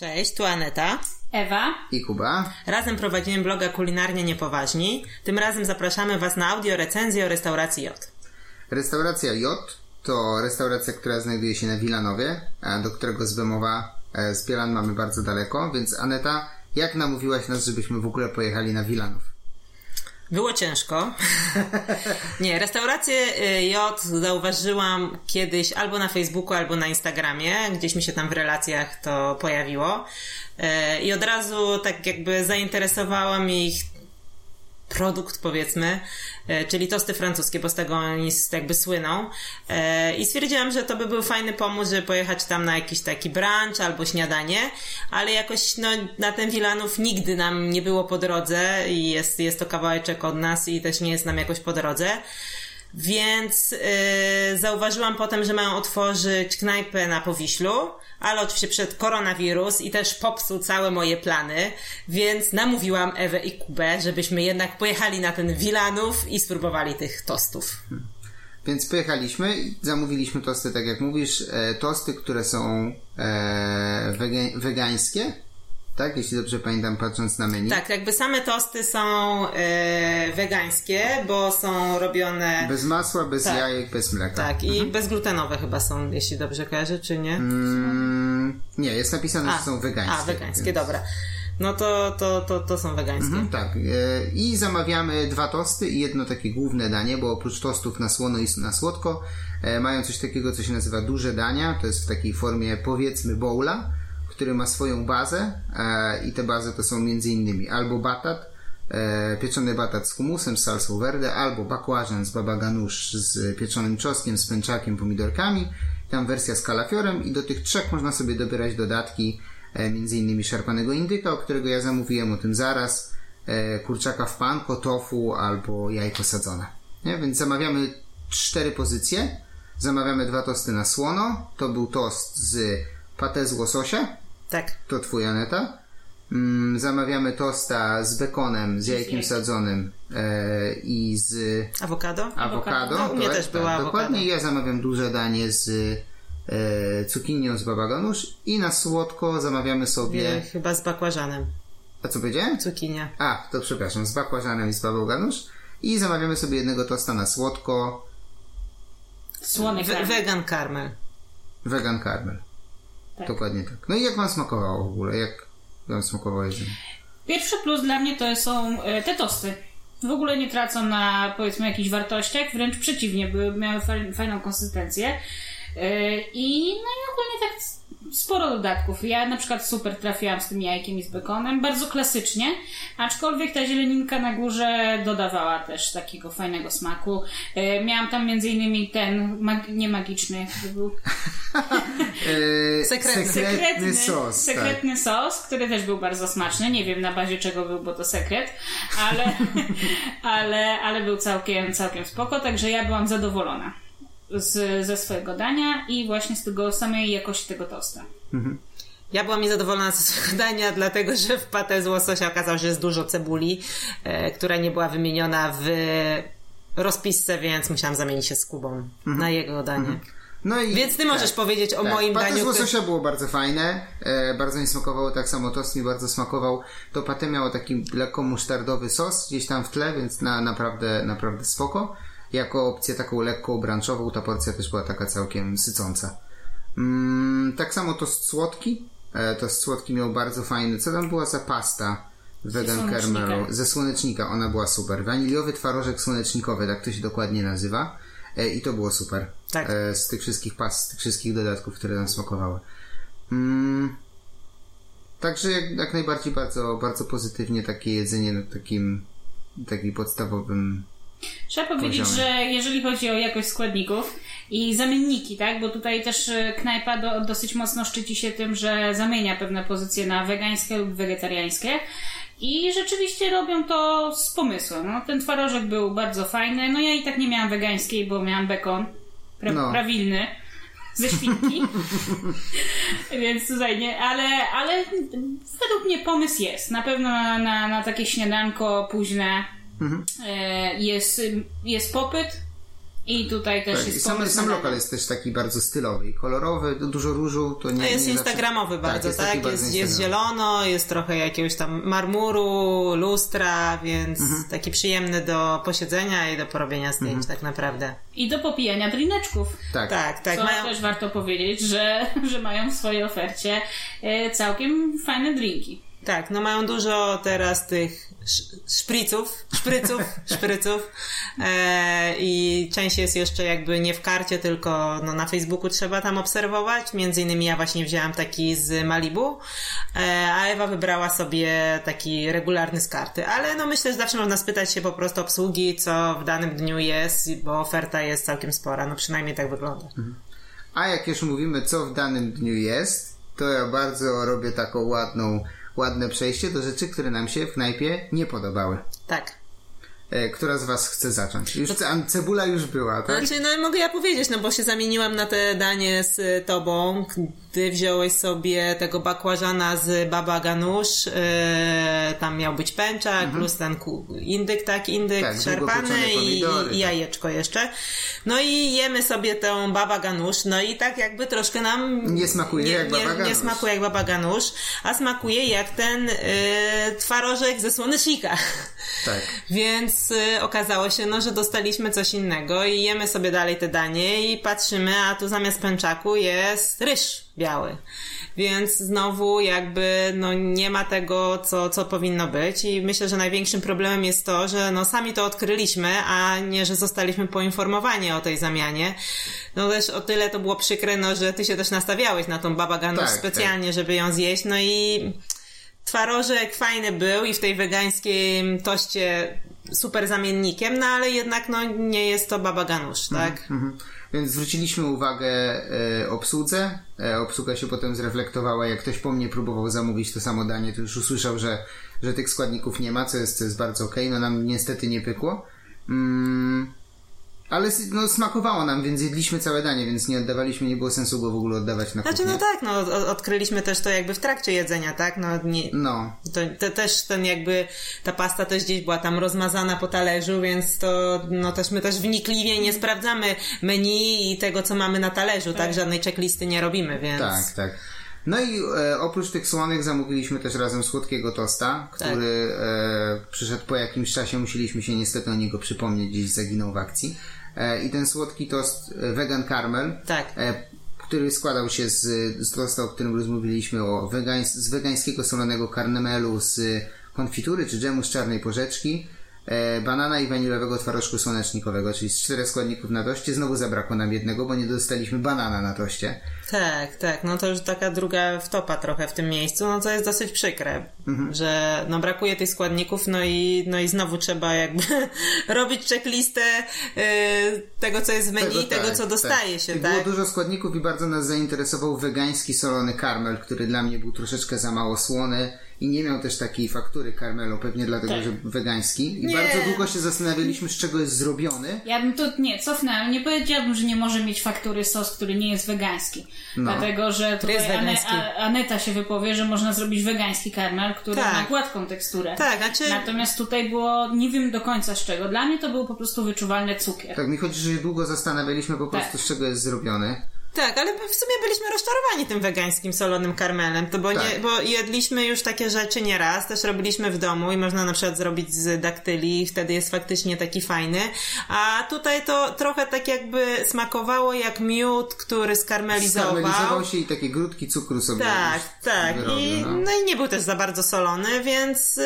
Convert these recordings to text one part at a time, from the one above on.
Cześć, tu Aneta. Ewa i Kuba. Razem prowadzimy bloga Kulinarnie Niepoważni. Tym razem zapraszamy Was na audio recenzję o restauracji J. Restauracja J to restauracja, która znajduje się na Wilanowie, do którego z Bemowa e, z Bielan mamy bardzo daleko, więc Aneta, jak namówiłaś nas, żebyśmy w ogóle pojechali na Wilanów? Było ciężko. Nie, restaurację y, J zauważyłam kiedyś albo na Facebooku, albo na Instagramie. Gdzieś mi się tam w relacjach to pojawiło. Y, I od razu tak jakby zainteresowałam ich produkt, powiedzmy, e, czyli tosty francuskie, bo z tego oni jakby słyną. E, I stwierdziłam, że to by był fajny pomysł, żeby pojechać tam na jakiś taki brunch albo śniadanie, ale jakoś no, na ten Wilanów nigdy nam nie było po drodze i jest, jest to kawałeczek od nas i też nie jest nam jakoś po drodze. Więc yy, zauważyłam potem, że mają otworzyć knajpę na Powiślu, ale oczywiście przed koronawirus i też popsuł całe moje plany, więc namówiłam Ewę i Kubę, żebyśmy jednak pojechali na ten Wilanów i spróbowali tych tostów. Hmm. Więc pojechaliśmy zamówiliśmy tosty, tak jak mówisz, e, tosty, które są e, wegańskie, tak? Jeśli dobrze pamiętam, patrząc na menu. Tak, jakby same tosty są e, wegańskie, bo są robione... Bez masła, bez tak. jajek, bez mleka. Tak, i mhm. bezglutenowe chyba są, jeśli dobrze kojarzę, czy nie? Mm, nie, jest napisane, a, że są wegańskie. A, wegańskie, więc... dobra. No to, to, to, to są wegańskie. Mhm, tak. E, I zamawiamy dwa tosty i jedno takie główne danie, bo oprócz tostów na słono i na słodko e, mają coś takiego, co się nazywa duże dania. To jest w takiej formie powiedzmy bowla który ma swoją bazę e, i te bazy to są innymi albo batat, e, pieczony batat z humusem, z salsą verde, albo bakłażan z baba ganoush z pieczonym czosnkiem, z pęczakiem, pomidorkami, tam wersja z kalafiorem i do tych trzech można sobie dobierać dodatki, e, między innymi szarpanego indyka, o którego ja zamówiłem o tym zaraz, e, kurczaka w panko, tofu albo jajko sadzone. Nie? Więc zamawiamy cztery pozycje. Zamawiamy dwa tosty na słono. To był tost z patę z łososia, tak. To twój Aneta. Mm, zamawiamy tosta z bekonem, z jajkiem sadzonym e, i z awokado. Awokado. No, u mnie też była tak, Dokładnie. Ja zamawiam duże danie z e, cukinią z babaganusz i na słodko zamawiamy sobie... Nie, chyba z bakłażanem. A co powiedziałem? Cukinia. A, to przepraszam, z bakłażanem i z babaganusz i zamawiamy sobie jednego tosta na słodko. Słony karmel. Wegan karmel. Wegan karmel. Tak. Dokładnie tak. No i jak wam smakowało w ogóle? Jak wam smakowało jedzenie? Pierwszy plus dla mnie to są e, te tosty. W ogóle nie tracą na powiedzmy jakichś wartościach, wręcz przeciwnie, były, miały fajną konsystencję. E, I no i ogólnie tak sporo dodatków. Ja na przykład super trafiłam z tym jajkiem i z bekonem, bardzo klasycznie, aczkolwiek ta zieleninka na górze dodawała też takiego fajnego smaku. E, miałam tam między innymi ten, mag nie magiczny, był... e, sekretny, sekretny, sos. Sekretny tak. sos, który też był bardzo smaczny. Nie wiem na bazie czego był, bo to sekret, ale, ale, ale był całkiem, całkiem spoko, także ja byłam zadowolona z, ze swojego dania i właśnie z tego samej jakości tego tosta. Mhm. Ja byłam niezadowolona ze swojego dania, dlatego że w patę z łososia okazało się, że jest dużo cebuli, e, która nie była wymieniona w rozpisce, więc musiałam zamienić się z Kubą mhm. na jego danie. Mhm. No i, Więc ty możesz tak, powiedzieć o tak. moim patę daniu. Patę z łososia było bardzo fajne, e, bardzo mi smakowało, tak samo tost mi bardzo smakował. To patę miało taki lekko musztardowy sos gdzieś tam w tle, więc na, naprawdę, naprawdę spoko jako opcję taką lekką branczową ta porcja też była taka całkiem sycąca. Mm, tak samo to słodki. E, to słodki miał bardzo fajny. Co tam była za pasta? Vegan Caramelu. Ze słonecznika. Ona była super. Waniliowy twarożek słonecznikowy, tak to się dokładnie nazywa. E, I to było super. Tak. E, z tych wszystkich past, z tych wszystkich dodatków, które nam smakowały. Mm, także jak, jak najbardziej bardzo, bardzo pozytywnie takie jedzenie na takim, takim podstawowym Trzeba powiedzieć, że jeżeli chodzi o jakość składników i zamienniki, tak, bo tutaj też e, knajpa do, dosyć mocno szczyci się tym, że zamienia pewne pozycje na wegańskie lub wegetariańskie i rzeczywiście robią to z pomysłem. No, ten twarożek był bardzo fajny, no ja i tak nie miałam wegańskiej, bo miałam bekon pra no. prawilny ze świnki. Więc tutaj nie, ale, ale według mnie pomysł jest. Na pewno na, na, na takie śniadanko późne Mhm. E, jest, jest popyt I tutaj też tak, jest sam, sam lokal jest też taki bardzo stylowy i kolorowy, dużo różu. To nie, jest nie instagramowy znaczy... bardzo, tak? Jest, tak? jest, jest, zielono, jest trochę jakiegoś tam marmuru, lustra, więc mhm. taki przyjemny do posiedzenia i do porobienia zdjęć mhm. tak naprawdę. I do popijania drineczków. Tak, tak. tak Co mają... też warto powiedzieć, że, że mają w swojej ofercie e, całkiem fajne drinki. Tak, no mają dużo teraz tych szpriców, szpryców, szpryców e, i część jest jeszcze jakby nie w karcie, tylko no, na Facebooku trzeba tam obserwować. Między innymi ja właśnie wzięłam taki z Malibu, e, a Ewa wybrała sobie taki regularny z karty. Ale no myślę, że zawsze można spytać się po prostu obsługi, co w danym dniu jest, bo oferta jest całkiem spora, no przynajmniej tak wygląda. Mhm. A jak już mówimy, co w danym dniu jest, to ja bardzo robię taką ładną ładne przejście do rzeczy, które nam się w knajpie nie podobały. Tak. E, która z Was chce zacząć? Już to... cebula już była, tak? Znaczy, no mogę ja powiedzieć, no bo się zamieniłam na te danie z Tobą, ty wziąłeś sobie tego bakłażana z baba ganusz, yy, tam miał być pęczak, mhm. plus ten indyk, tak, indyk tak, szarpany i, i, tak. jajeczko jeszcze. No i jemy sobie tę baba ganusz, no i tak jakby troszkę nam... Nie smakuje nie, jak baba ganusz. Nie smakuje jak baba ganusz, a smakuje jak ten yy, twarożek ze słonecznika. Tak. Więc yy, okazało się, no, że dostaliśmy coś innego i jemy sobie dalej te danie i patrzymy, a tu zamiast pęczaku jest ryż biały. Więc znowu jakby no nie ma tego, co, co powinno być i myślę, że największym problemem jest to, że no sami to odkryliśmy, a nie, że zostaliśmy poinformowani o tej zamianie. No też o tyle to było przykre, no, że ty się też nastawiałeś na tą babaganę tak, specjalnie, tak. żeby ją zjeść, no i twarożek fajny był i w tej wegańskiej toście super zamiennikiem, no ale jednak no nie jest to baba ganusz, tak? Mm -hmm. Więc zwróciliśmy uwagę e, obsłudze. E, obsługa się potem zreflektowała. Jak ktoś po mnie próbował zamówić to samo danie, to już usłyszał, że, że tych składników nie ma, co jest, co jest bardzo. Okay. No nam niestety nie pykło. Mm, ale no, smakowało nam, więc jedliśmy całe danie, więc nie oddawaliśmy, nie było sensu go w ogóle oddawać na Znaczy, kuchnię. no tak, no odkryliśmy też to jakby w trakcie jedzenia, tak? No, nie, no. To, to, też ten jakby, ta pasta też gdzieś była tam rozmazana po talerzu, więc to, no też my też wnikliwie nie sprawdzamy menu i tego, co mamy na talerzu, tak? Żadnej checklisty nie robimy, więc... Tak, tak. No i e, oprócz tych słonych zamówiliśmy też razem słodkiego tosta, który tak. e, przyszedł po jakimś czasie, musieliśmy się niestety o niego przypomnieć, gdzieś zaginął w akcji. E, i ten słodki tost e, vegan caramel, tak. E, który składał się z, z tosta, o którym rozmawialiśmy, o wegańs z wegańskiego solonego karmelu, z konfitury czy dżemu z czarnej porzeczki, banana i wanilowego twarożku słonecznikowego, czyli z czterech składników na toście. Znowu zabrakło nam jednego, bo nie dostaliśmy banana na toście. Tak, tak. No to już taka druga wtopa trochę w tym miejscu, no co jest dosyć przykre, mhm. że no brakuje tych składników, no i, no i znowu trzeba jakby robić checklistę yy, tego, co jest w menu tego, i tego, tak, co dostaje tak. się, I tak? Było dużo składników i bardzo nas zainteresował wegański solony karmel, który dla mnie był troszeczkę za mało słony i nie miał też takiej faktury karmelu, pewnie dlatego, tak. że wegański. I nie. bardzo długo się zastanawialiśmy, z czego jest zrobiony. Ja bym tu, nie, cofnęłam, nie powiedziałabym, że nie może mieć faktury sos, który nie jest wegański. No. Dlatego, że tutaj Ane, Aneta się wypowie, że można zrobić wegański karmel, który tak. ma gładką teksturę. Tak, znaczy... Natomiast tutaj było, nie wiem do końca z czego. Dla mnie to był po prostu wyczuwalny cukier. Tak, mi chodzi, że długo zastanawialiśmy po prostu, tak. z czego jest zrobiony. Tak, ale w sumie byliśmy rozczarowani tym wegańskim solonym karmelem, to bo, tak. nie, bo jedliśmy już takie rzeczy nieraz, też robiliśmy w domu i można na przykład zrobić z daktyli i wtedy jest faktycznie taki fajny, a tutaj to trochę tak jakby smakowało jak miód, który skarmelizował. Skarmelizował się i takie grudki cukru sobie Tak, tak. I, no. no. i nie był też za bardzo solony, więc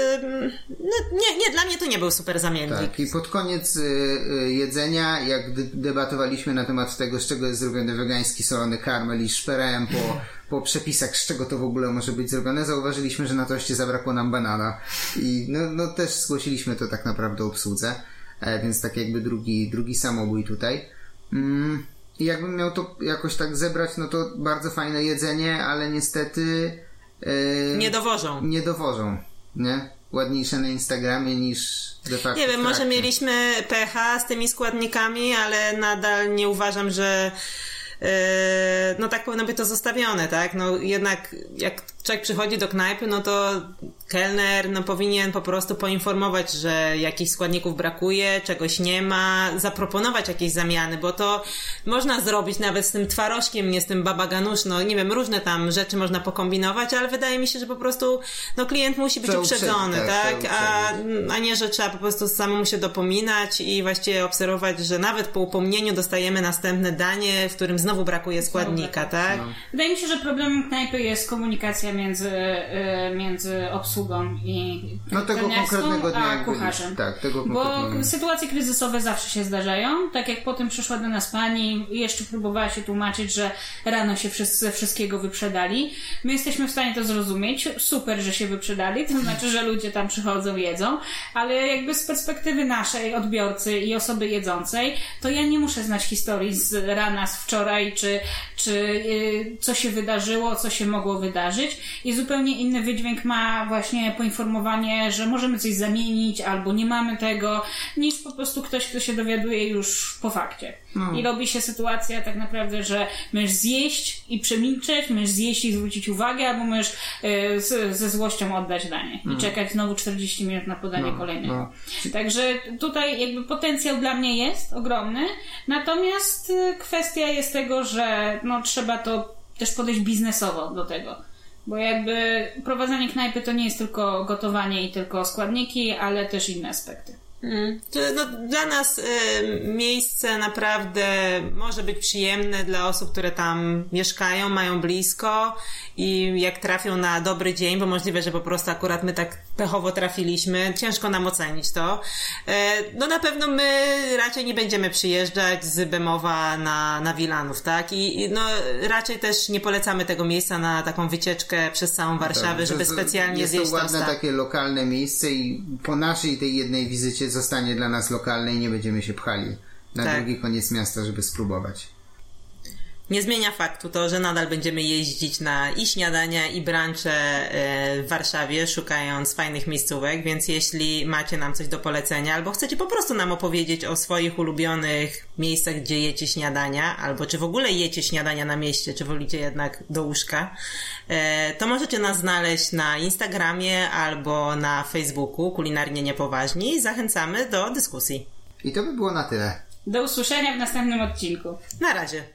no, nie, nie, dla mnie to nie był super zamiennik. Tak, i pod koniec y, y, jedzenia, jak debatowaliśmy na temat tego, z czego jest zrobiony wegański solony karmel i szperałem po, po przepisach, z czego to w ogóle może być zrobione, zauważyliśmy, że na toście zabrakło nam banana. I no, no też zgłosiliśmy to tak naprawdę obsłudze, e, więc tak jakby drugi, drugi samobój tutaj. Mm, I jakbym miał to jakoś tak zebrać, no to bardzo fajne jedzenie, ale niestety... E, nie dowożą. Nie dowożą, nie? Ładniejsze na Instagramie niż. Nie wiem, może mieliśmy pecha z tymi składnikami, ale nadal nie uważam, że no tak powinno być to zostawione, tak? No jednak jak człowiek przychodzi do knajpy, no to kelner no, powinien po prostu poinformować, że jakichś składników brakuje, czegoś nie ma, zaproponować jakieś zamiany, bo to można zrobić nawet z tym twarożkiem, nie z tym babaganusz, no nie wiem, różne tam rzeczy można pokombinować, ale wydaje mi się, że po prostu no, klient musi być uprzedzony, tak? tak? A, a nie, że trzeba po prostu samemu się dopominać i właściwie obserwować, że nawet po upomnieniu dostajemy następne danie, w którym znowu brakuje składnika, tak? No. Wydaje mi się, że problemem knajpy jest komunikacja między, y, między obsługą i no, tego konkretnego dnia a kucharzem. Tak, tego Bo sytuacje kryzysowe zawsze się zdarzają. Tak jak potem przyszła do nas pani i jeszcze próbowała się tłumaczyć, że rano się wszyscy wszystkiego wyprzedali. My jesteśmy w stanie to zrozumieć. Super, że się wyprzedali, to znaczy, że ludzie tam przychodzą, jedzą, ale jakby z perspektywy naszej odbiorcy i osoby jedzącej, to ja nie muszę znać historii z rana, z wczoraj, czy, czy yy, co się wydarzyło, co się mogło wydarzyć. I zupełnie inny wydźwięk ma właśnie poinformowanie, że możemy coś zamienić albo nie mamy tego, niż po prostu ktoś, kto się dowiaduje już po fakcie. No. I robi się sytuacja tak naprawdę, że możesz zjeść i przemilczeć, możesz zjeść i zwrócić uwagę, albo możesz yy, z, ze złością oddać danie i no. czekać znowu 40 minut na podanie no, kolejnego. No. Także tutaj jakby potencjał dla mnie jest ogromny, natomiast y, kwestia jest tego, że no, trzeba to też podejść biznesowo do tego. Bo jakby prowadzenie knajpy to nie jest tylko gotowanie i tylko składniki, ale też inne aspekty. Mm. No, dla nas y, miejsce naprawdę może być przyjemne dla osób, które tam mieszkają, mają blisko i jak trafią na dobry dzień, bo możliwe, że po prostu akurat my tak pechowo trafiliśmy, ciężko nam ocenić to. E, no na pewno my raczej nie będziemy przyjeżdżać z Bemowa na, na Wilanów, tak? I, I, no raczej też nie polecamy tego miejsca na taką wycieczkę przez całą Warszawę, tak, żeby specjalnie jest zjeść to ładne takie lokalne miejsce i po naszej tej jednej wizycie zostanie dla nas lokalne i nie będziemy się pchali na tak. drugi koniec miasta, żeby spróbować. Nie zmienia faktu to, że nadal będziemy jeździć na i śniadania, i brancze e, w Warszawie, szukając fajnych miejscówek, więc jeśli macie nam coś do polecenia, albo chcecie po prostu nam opowiedzieć o swoich ulubionych miejscach, gdzie jecie śniadania, albo czy w ogóle jecie śniadania na mieście, czy wolicie jednak do łóżka, e, to możecie nas znaleźć na Instagramie albo na Facebooku Kulinarnie Niepoważni. Zachęcamy do dyskusji. I to by było na tyle. Do usłyszenia w następnym odcinku. Na razie.